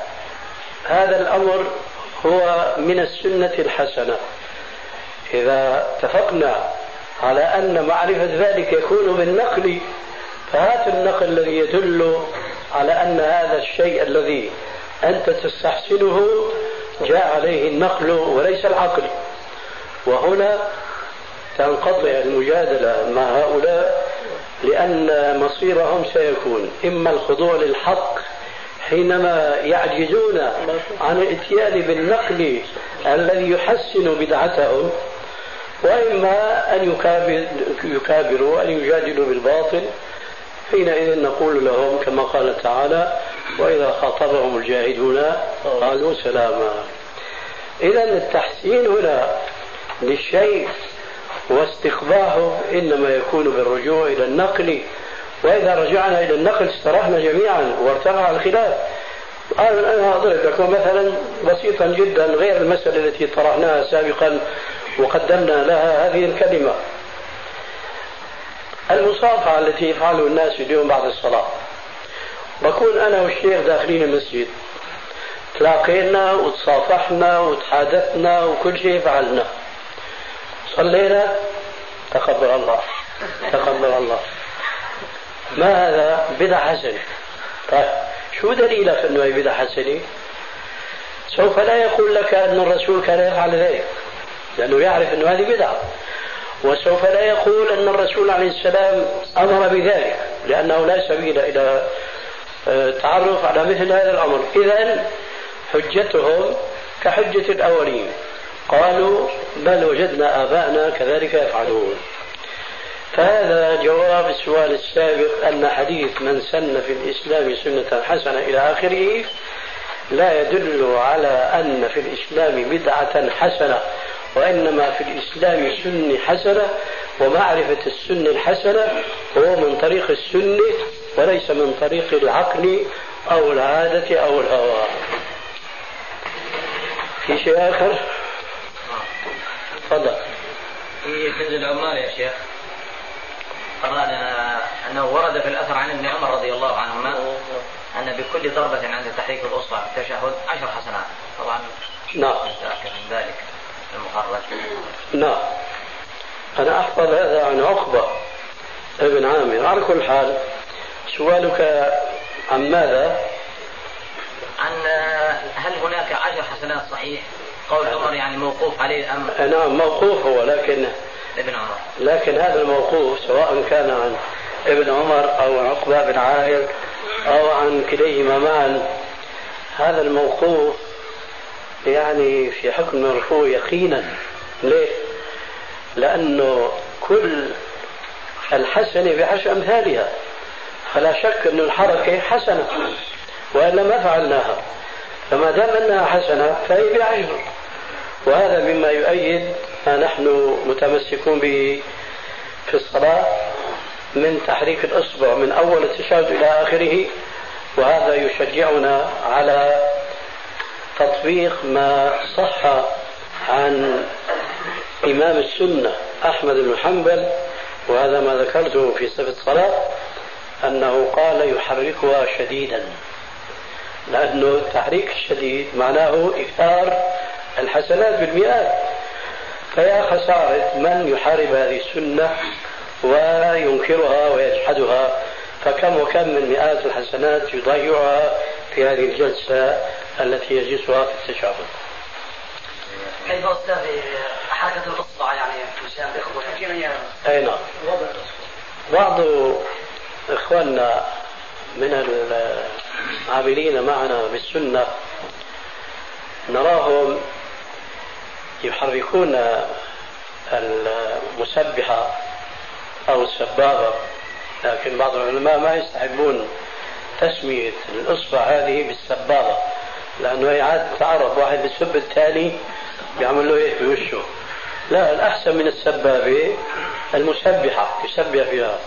هذا الأمر هو من السنة الحسنة. إذا اتفقنا على أن معرفة ذلك يكون بالنقل فهات النقل الذي يدل على أن هذا الشيء الذي أنت تستحسنه جاء عليه النقل وليس العقل. وهنا تنقطع المجادلة مع هؤلاء لأن مصيرهم سيكون إما الخضوع للحق حينما يعجزون عن الاتيان بالنقل الذي يحسن بدعتهم وإما أن يكابروا أن يجادلوا بالباطل حينئذ نقول لهم كما قال تعالى وإذا خاطبهم الجاهدون قالوا سلاما. إذا التحسين هنا للشيء واستقباحه إنما يكون بالرجوع إلى النقل وإذا رجعنا إلى النقل استرحنا جميعا وارتفع الخلاف. أنا أضرب لكم مثلا بسيطا جدا غير المسألة التي طرحناها سابقا. وقدمنا لها هذه الكلمة. المصافحة التي يفعلها الناس اليوم بعد الصلاة. بكون أنا والشيخ داخلين المسجد. تلاقينا وتصافحنا وتحادثنا وكل شيء فعلنا. صلينا. تقبل الله. تقبل الله. ما هذا؟ بدعة حسنة. طيب شو دليلك أنه هي بدعة حسنة؟ سوف لا يقول لك أن الرسول كان يفعل ذلك. لأنه يعرف أنه هذه بدعة. وسوف لا يقول أن الرسول عليه السلام أمر بذلك لأنه لا سبيل إلى التعرف على مثل هذا الأمر. إذا حجتهم كحجة الأولين. قالوا بل وجدنا آباءنا كذلك يفعلون. فهذا جواب السؤال السابق أن حديث من سن في الإسلام سنة حسنة إلى آخره لا يدل على أن في الإسلام بدعة حسنة. وإنما في الإسلام سنة حسنة ومعرفة السنة الحسنة هو من طريق السنة وليس من طريق العقل أو العادة أو الهوى. في شيء آخر؟ تفضل. في كنز العمال يا شيخ. قرأنا أنه ورد في الأثر عن ابن عمر رضي الله عنهما أن بكل ضربة عند تحريك الأصبع في التشهد عشر حسنات. طبعا نعم. من ذلك. المخرج. نعم. أنا أحفظ هذا عن عقبة ابن عامر. على كل حال سؤالك عن ماذا؟ عن هل هناك عشر حسنات صحيح؟ قول عمر يعني موقوف عليه الأمر. نعم موقوف هو لكن ابن عمر. لكن هذا الموقوف سواء كان عن ابن عمر أو عن عقبة بن عامر أو عن كليهما معا هذا الموقوف يعني في حكم المرفوع يقينا. ليه؟ لأنه كل الحسنة بعشر أمثالها. فلا شك أن الحركة حسنة وإلا ما فعلناها. فما دام أنها حسنة فهي بعشر. وهذا مما يؤيد ما نحن متمسكون به في الصلاة من تحريك الإصبع من أول التشهد إلى آخره. وهذا يشجعنا على تطبيق ما صح عن إمام السنة أحمد بن حنبل وهذا ما ذكرته في صفة الصلاة أنه قال يحركها شديدا. لأنه التحريك الشديد معناه إكثار الحسنات بالمئات. فيا خسارة من يحارب هذه السنة وينكرها ويجحدها فكم وكم من مئات الحسنات يضيعها في هذه الجلسة التي يجلسها في التشهد كيف أستاذ حركة الإصبع يعني مشان أي نعم. بعض إخواننا من العاملين معنا بالسنة نراهم يحركون المسبحة أو السبابة لكن بعض العلماء ما يستحبون تسمية الإصبع هذه بالسبابة. لأنه هي عادة العرب واحد بيسب الثاني بيعمل له هيك بوشه. لا الأحسن من السبابة المسبحة يسبح فيها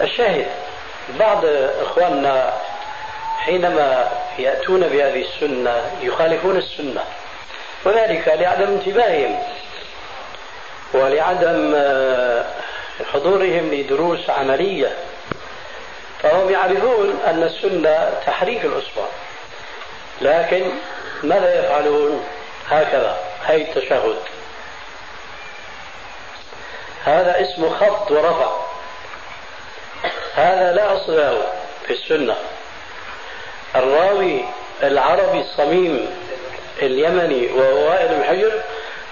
الشاهد بعض إخواننا حينما يأتون بهذه السنة يخالفون السنة وذلك لعدم انتباههم ولعدم آه، حضورهم لدروس عملية. فهم يعرفون أن السنة تحريك الأصبع لكن ماذا يفعلون؟ هكذا هي التشهد هذا اسمه خفض ورفع. هذا لا أصل له في السنة. الراوي العربي الصميم اليمني وهو وائل بن حجر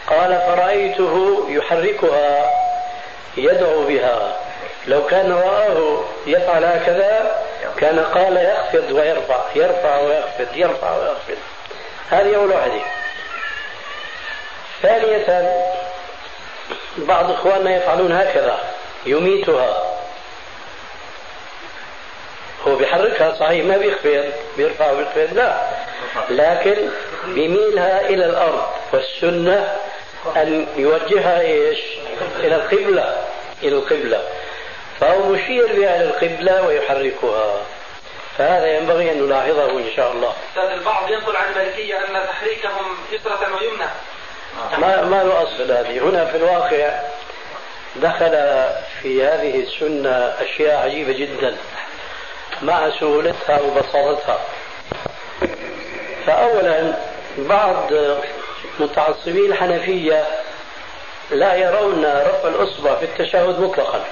قال فرأيته يحركها يدعو بها. لو كان رآه يفعل هكذا كان قال يخفض ويرفع يرفع ويخفض يرفع ويخفض. هذه أول واحدة. ثانية بعض إخواننا يفعلون هكذا يميتها. هو بيحركها صحيح ما بيخفض بيرفع وبيخفض لا. لكن بيميلها إلى الأرض والسنة أن يوجهها إيش؟ إلى القبلة إلى القبلة. فهو مشير بها إلى القبلة ويحركها. فهذا ينبغي أن نلاحظه إن شاء الله. البعض ينقل عن المالكية أن تحريكهم يسرة ويمنى. ما ما له أصل هذه. هنا في الواقع دخل في هذه السنة أشياء عجيبة جدا. مع سهولتها وبساطتها فأولا بعض متعصبي الحنفية لا يرون رفع الإصبع في التشهد مطلقا.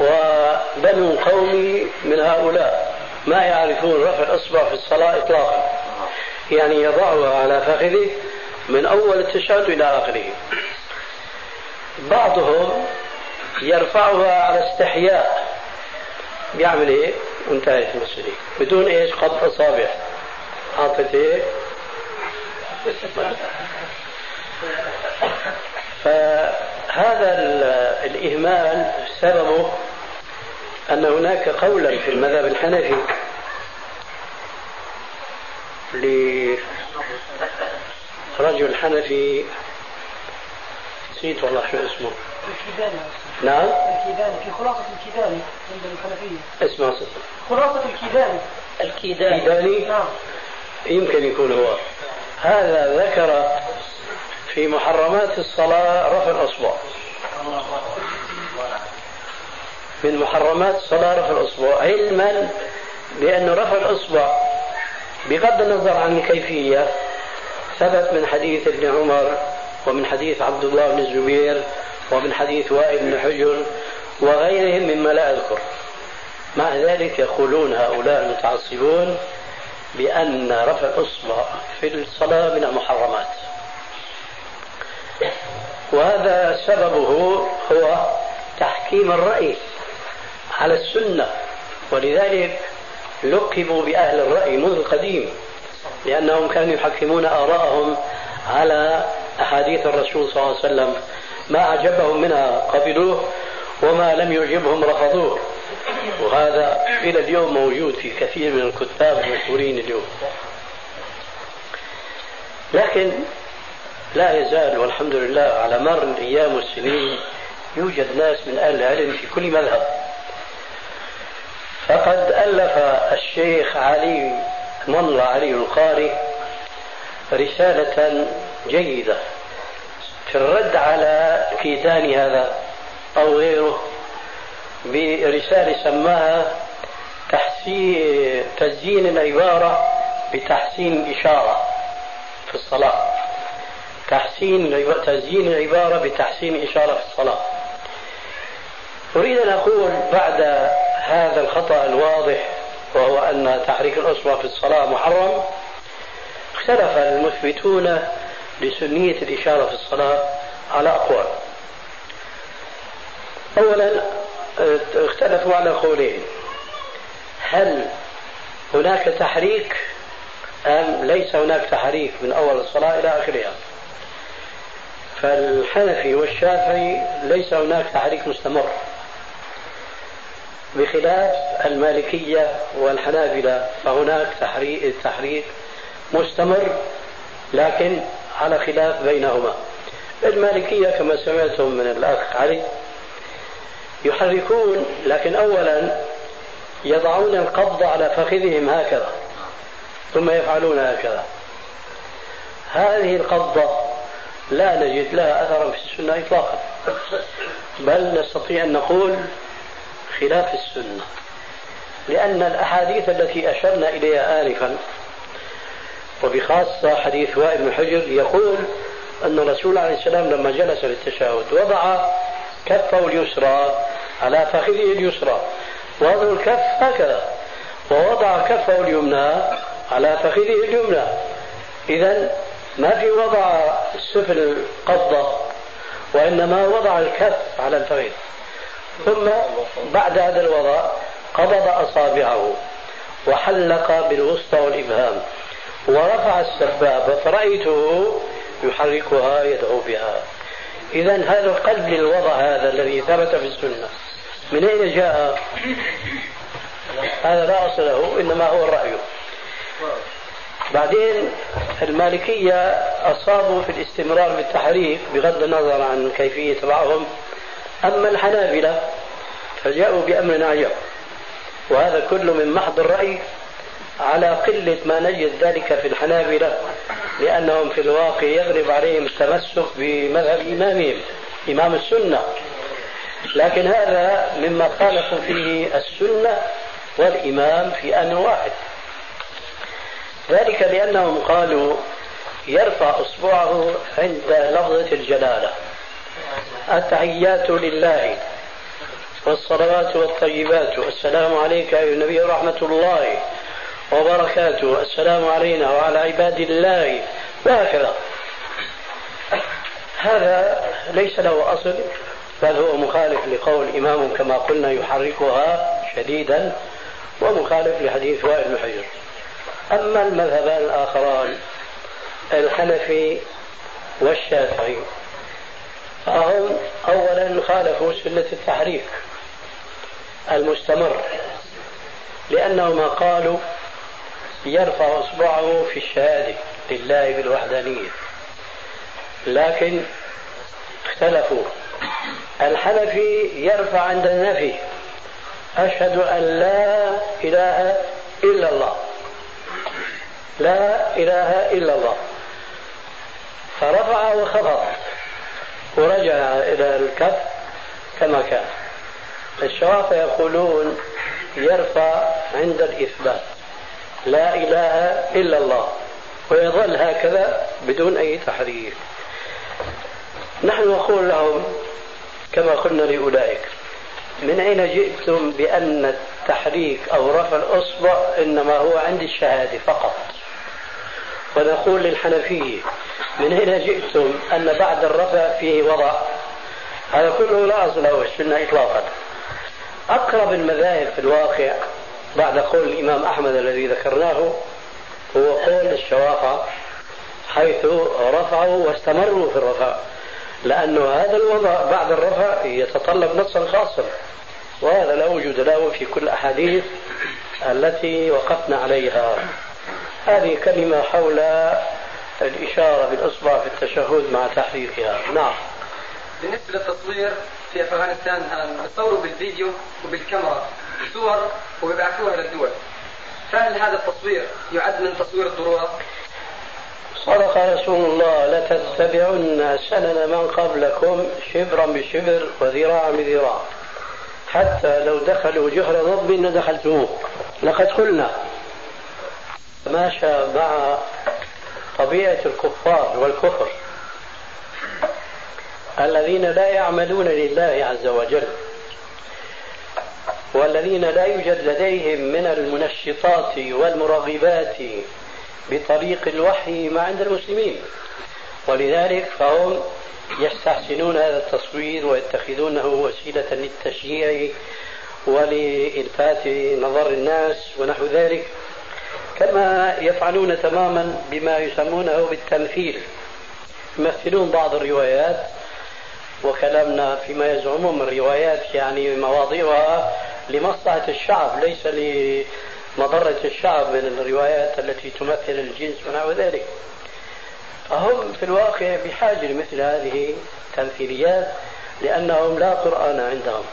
وبنو قومي من هؤلاء ما يعرفون رفع الإصبع في الصلاة إطلاقا. يعني يضعها على فخذه من أول التشهد إلى آخره. بعضهم يرفعها على استحياء. بيعمل إيه؟ وانتهت المسألة بدون إيش؟ قبض أصابع. حاطط إيه؟ فهذا الإهمال سببه أن هناك قولا في المذهب الحنفي لرجل حنفي نسيت والله شو اسمه. الكيداني نعم؟ الكيداني في خلاصة الكيداني عند الحنفية. اسمع خلاصة الكيداني الكيداني الكيداني نعم. يمكن يكون هو. هذا ذكر في محرمات الصلاة رفع الأصبع. من محرمات الصلاة رفع الأصبع. علما بأن رفع الأصبع بغض النظر عن الكيفية ثبت من حديث ابن عمر ومن حديث عبد الله بن الزبير ومن حديث وائل بن حجر وغيرهم مما لا أذكر. مع ذلك يقولون هؤلاء المتعصبون بأن رفع الإصبع في الصلاة من المحرمات. وهذا سببه هو تحكيم الرأي. على السنة. ولذلك لقبوا بأهل الرأي منذ القديم لأنهم كانوا يحكمون آراءهم على أحاديث الرسول صلى الله عليه وسلم. ما أعجبهم منها قبلوه وما لم يعجبهم رفضوه. وهذا إلى اليوم موجود في كثير من الكتاب المشهورين اليوم. لكن لا يزال والحمد لله على مر الأيام والسنين يوجد ناس من أهل العلم في كل مذهب. فقد ألف الشيخ علي ملا علي القاري رسالة جيدة في الرد على كيدان هذا أو غيره برسالة سماها تحسين تزيين العبارة بتحسين الإشارة في الصلاة. تحسين تزيين العبارة بتحسين الإشارة في الصلاة. أريد أن أقول بعد هذا الخطأ الواضح وهو أن تحريك الأصبع في الصلاة محرم. اختلف المثبتون لسنية الإشارة في الصلاة على أقوال. أولا اختلفوا على قولين. هل هناك تحريك أم ليس هناك تحريك من أول الصلاة إلى آخرها؟ فالحنفي والشافعي ليس هناك تحريك مستمر. بخلاف المالكية والحنابلة فهناك تحريك, تحريك مستمر لكن على خلاف بينهما. المالكية كما سمعتم من الأخ علي يحركون لكن أولا يضعون القبض على فخذهم هكذا ثم يفعلون هكذا. هذه القبضة لا نجد لها أثرا في السنة إطلاقا بل نستطيع أن نقول خلاف السنة لأن الأحاديث التي أشرنا إليها آنفا وبخاصة حديث وائل بن حجر يقول أن الرسول عليه السلام لما جلس للتشهد وضع كفه اليسرى على فخذه اليسرى وضع الكف هكذا ووضع كفه اليمنى على فخذه اليمنى. إذا ما في وضع السفل القبضة وإنما وضع الكف على الفخذ. ثم بعد هذا الوضع قبض أصابعه وحلق بالوسطى والإبهام ورفع السبابة فرأيته يحركها يدعو بها. إذا هذا القلب للوضع هذا الذي ثبت في السنة. من أين جاء؟ هذا لا أصل له إنما هو الرأي. بعدين المالكية أصابوا في الاستمرار بالتحريك بغض النظر عن كيفية تبعهم أما الحنابلة فجاءوا بأمر عجب وهذا كله من محض الرأي على قلة ما نجد ذلك في الحنابلة لأنهم في الواقع يغلب عليهم التمسك بمذهب إمامهم إمام السنة. لكن هذا مما خالفوا فيه السنة والإمام في أن واحد. ذلك لأنهم قالوا يرفع إصبعه عند لفظة الجلالة. التحيات لله والصلوات والطيبات السلام عليك أيها النبي ورحمة الله وبركاته السلام علينا وعلى عباد الله. وهكذا. هذا ليس له أصل بل هو مخالف لقول إمام كما قلنا يحركها شديدا ومخالف لحديث وائل بن حجر. أما المذهبان الآخران الحنفي والشافعي فهم أولا خالفوا سنة التحريك المستمر لأنهما قالوا يرفع إصبعه في الشهادة لله بالوحدانية. لكن اختلفوا. الحنفي يرفع عند النفي أشهد أن لا إله إلا الله. لا إله إلا الله. فرفع وخفض. ورجع إلى الكف كما كان. الشوافع يقولون يرفع عند الإثبات. لا إله إلا الله. ويظل هكذا بدون أي تحريف نحن نقول لهم كما قلنا لأولئك من أين جئتم بأن التحريك أو رفع الأصبع إنما هو عند الشهادة فقط؟ ونقول للحنفية من أين جئتم أن بعد الرفع فيه وضع. هذا كله لا أصل له السنة إطلاقا. أقرب المذاهب في الواقع بعد قول الإمام أحمد الذي ذكرناه هو قول الشوافع حيث رفعوا واستمروا في الرفع. لأن هذا الوضع بعد الرفع يتطلب نصا خاصا. وهذا لا وجود له في كل الأحاديث التي وقفنا عليها. هذه كلمة حول الإشارة بالإصبع في التشهد مع تحريكها. نعم. بالنسبة للتصوير في أفغانستان نصوروا بالفيديو وبالكاميرا صور وبيبعثوها للدول فهل هذا التصوير يعد من تصوير الضرورة؟ صدق رسول الله لتتبعن سنن من قبلكم شبرا بشبر وذراعا بذراع. حتى لو دخلوا جهر ضب لدخلتموه. لقد قلنا ماشى مع طبيعة الكفار والكفر الذين لا يعملون لله عز وجل والذين لا يوجد لديهم من المنشطات والمرغبات بطريق الوحي ما عند المسلمين. ولذلك فهم يستحسنون هذا التصوير ويتخذونه وسيلة للتشجيع ولإلفات نظر الناس ونحو ذلك. كما يفعلون تماما بما يسمونه بالتمثيل. يمثلون بعض الروايات وكلامنا فيما يزعمون من روايات يعني مواضيعها لمصلحة الشعب ليس لمضرة الشعب من الروايات التي تمثل الجنس ونحو ذلك. فهم في الواقع بحاجة لمثل هذه التمثيليات لأنهم لا قرآن عندهم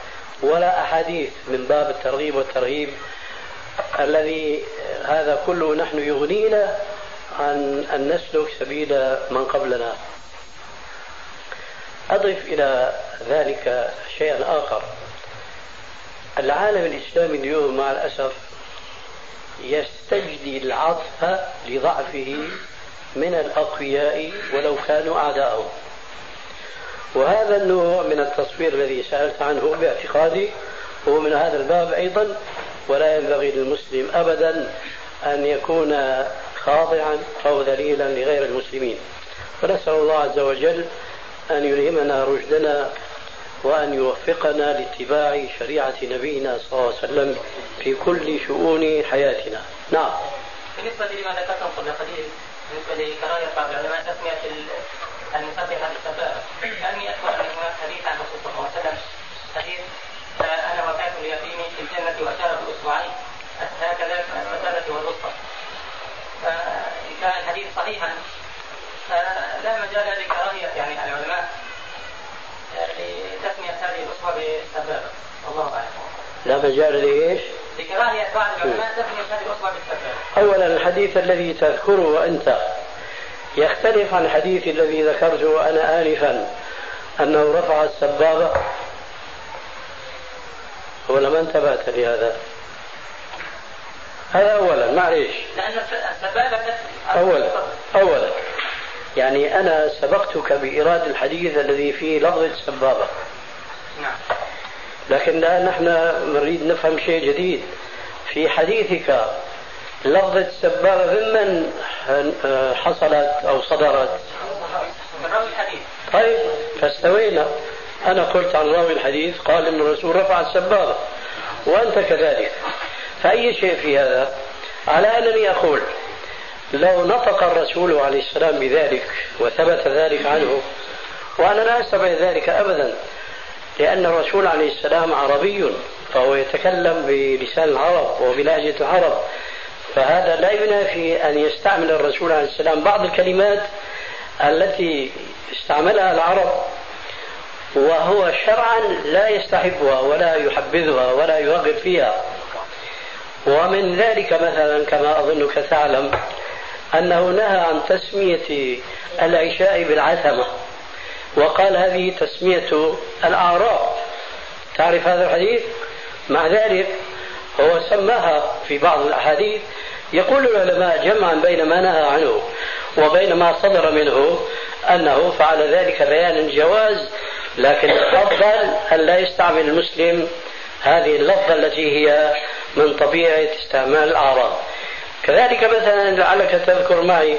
ولا أحاديث من باب الترغيب والترهيب الذي هذا كله نحن يغنينا عن أن نسلك سبيل من قبلنا. أضف إلى ذلك شيئا آخر. العالم الإسلامي اليوم مع الأسف يستجدي العطف لضعفه من الأقوياء ولو كانوا أعداءه. وهذا النوع من التصوير الذي سألت عنه باعتقادي هو من هذا الباب أيضا ولا ينبغي للمسلم أبدا أن يكون خاضعا أو ذليلا لغير المسلمين. ونسأل الله عز وجل أن يلهمنا رشدنا وأن يوفقنا لاتباع شريعة نبينا صلى الله عليه وسلم في كل شؤون حياتنا. نعم. بالنسبة لما ذكرتم قبل قليل بالنسبة لكراهية بعض العلماء تسمية المسبحة بالسبابة هل يذكر أن هناك حديث عن الرسول صلى الله عليه وسلم؟ حديث أنا وفاة اليتيم الجنة وأشار بأصبعين هكذا السبابة والوسطى فإن كان الحديث صحيحا فلا مجال لكراهية يعني العلماء لتسمية هذه الأصبع بالسبابة. الله أعلم. لا مجال لإيش؟ لكراهية بعض العلماء تسمية هذه الأصبع بالسبابة. أولا الحديث الذي تذكره أنت يختلف عن الحديث الذي ذكرته أنا آنفا أنه رفع السبابة ولا ما انتبهت لهذا هذا؟ أولا معليش. أولا أولا. يعني أنا سبقتك بإيراد الحديث الذي فيه لفظ السبابة. نعم. لكن الآن نحن نريد نفهم شيء جديد. في حديثك لفظة السبابة ممن حصلت أو صدرت؟ من راوي الحديث. طيب فاستوينا. أنا قلت عن راوي الحديث قال أن الرسول رفع السبابة وأنت كذلك. فأي شيء في هذا؟ على أنني أقول لو نطق الرسول عليه السلام بذلك وثبت ذلك عنه وأنا لا أستبعد ذلك أبدا لأن الرسول عليه السلام عربي فهو يتكلم بلسان العرب وبلهجة العرب فهذا لا ينافي أن يستعمل الرسول عليه السلام بعض الكلمات التي استعملها العرب وهو شرعا لا يستحبها ولا يحبذها ولا يرغب فيها. ومن ذلك مثلا كما أظنك تعلم أنه نهى عن تسمية العشاء بالعتمة وقال هذه تسمية الأعراب تعرف هذا الحديث؟ مع ذلك هو سماها في بعض الأحاديث يقول العلماء جمعا بين ما نهى عنه وبين ما صدر منه أنه فعل ذلك بيان الجواز لكن الأفضل أن لا يستعمل المسلم هذه اللفظة التي هي من طبيعة استعمال الأعراض. كذلك مثلا لعلك تذكر معي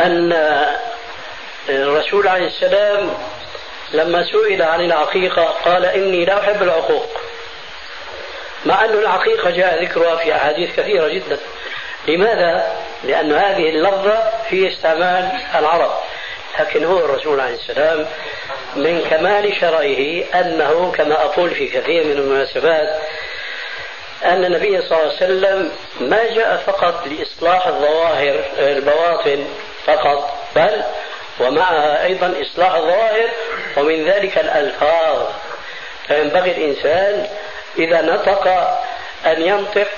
أن الرسول عليه السلام لما سئل عن العقيقة قال إني لا أحب العقوق مع أن العقيقة جاء ذكرها في أحاديث كثيرة جدا. لماذا؟ لأن هذه اللفظة في استعمال العرب. لكن هو الرسول عليه السلام من كمال شرعه أنه كما أقول في كثير من المناسبات أن النبي صلى الله عليه وسلم ما جاء فقط لإصلاح الظواهر البواطن فقط بل ومعها أيضا إصلاح الظواهر ومن ذلك الألفاظ. فينبغي الإنسان إذا نطق أن ينطق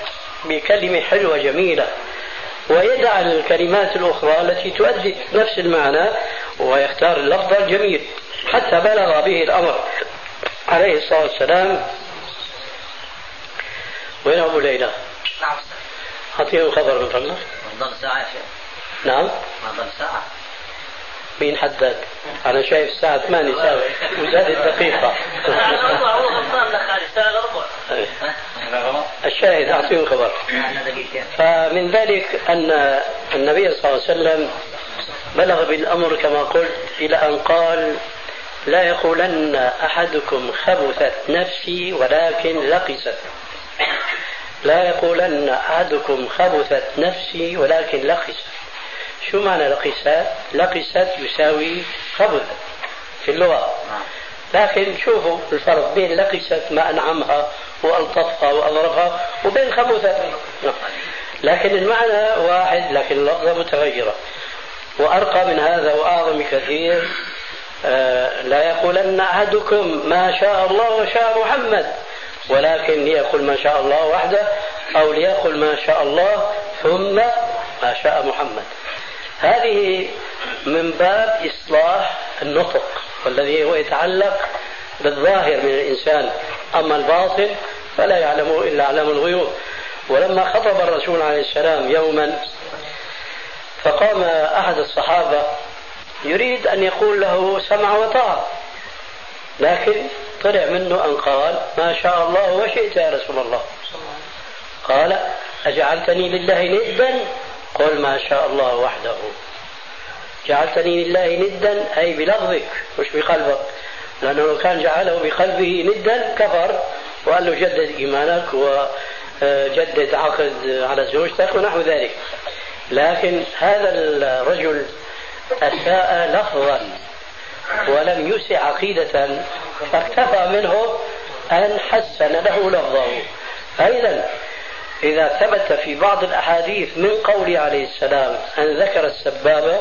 بكلمة حلوة جميلة. ويدع الكلمات الأخرى التي تؤدي نفس المعنى ويختار اللفظ الجميل حتى بلغ به الأمر. عليه الصلاة والسلام. وين أبو ليلى؟ نعم. أعطيهم خبر من فضلك. ضل ساعة يا شيخ. نعم. ما ضل ساعة. مين حدد؟ أنا شايف الساعة 8 ساعة. وزادت دقيقة الشاهد أعطيهم خبر فمن ذلك أن النبي صلى الله عليه وسلم بلغ بالأمر كما قلت إلى أن قال لا يقولن أحدكم خبثت نفسي ولكن لقست. لا يقولن أحدكم خبثت نفسي ولكن لقست. شو معنى لقست؟ لقست يساوي خبث في اللغة. لكن شوفوا الفرق بين لقست ما أنعمها وألطفها وأظرفها وبين خبثت لكن المعنى واحد لكن اللفظة متغيرة. وأرقى من هذا وأعظم كثير آه لا يقولن أحدكم ما شاء الله وشاء محمد ولكن ليقل ما شاء الله وحده أو ليقل ما شاء الله ثم ما شاء محمد. هذه من باب إصلاح النطق. والذي هو يتعلق بالظاهر من الإنسان. أما الباطن فلا يعلمه إلا علام الغيوب. ولما خطب الرسول عليه السلام يوما فقام أحد الصحابة يريد أن يقول له سمع وطاعة. لكن طلع منه أن قال ما شاء الله وشئت يا رسول الله. قال أجعلتني لله ندا قل ما شاء الله وحده. جعلتني لله ندا أي بلفظك مش بقلبك. لأنه لو كان جعله بقلبه ندا كفر. وقال له جدد إيمانك وجدد عقد على زوجتك ونحو ذلك. لكن هذا الرجل أساء لفظا ولم يسع عقيدة فاكتفى منه أن حسن له لفظه. فإذا إذا ثبت في بعض الأحاديث من قول عليه السلام أن ذكر السبابة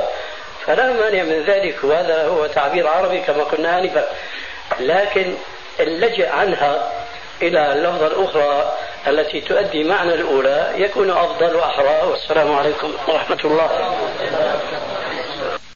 فلا مانع من ذلك وهذا هو تعبير عربي كما قلنا آنفا. لكن اللجأ عنها إلى اللفظة الأخرى التي تؤدي معنى الأولى يكون أفضل وأحرى. والسلام عليكم ورحمة الله.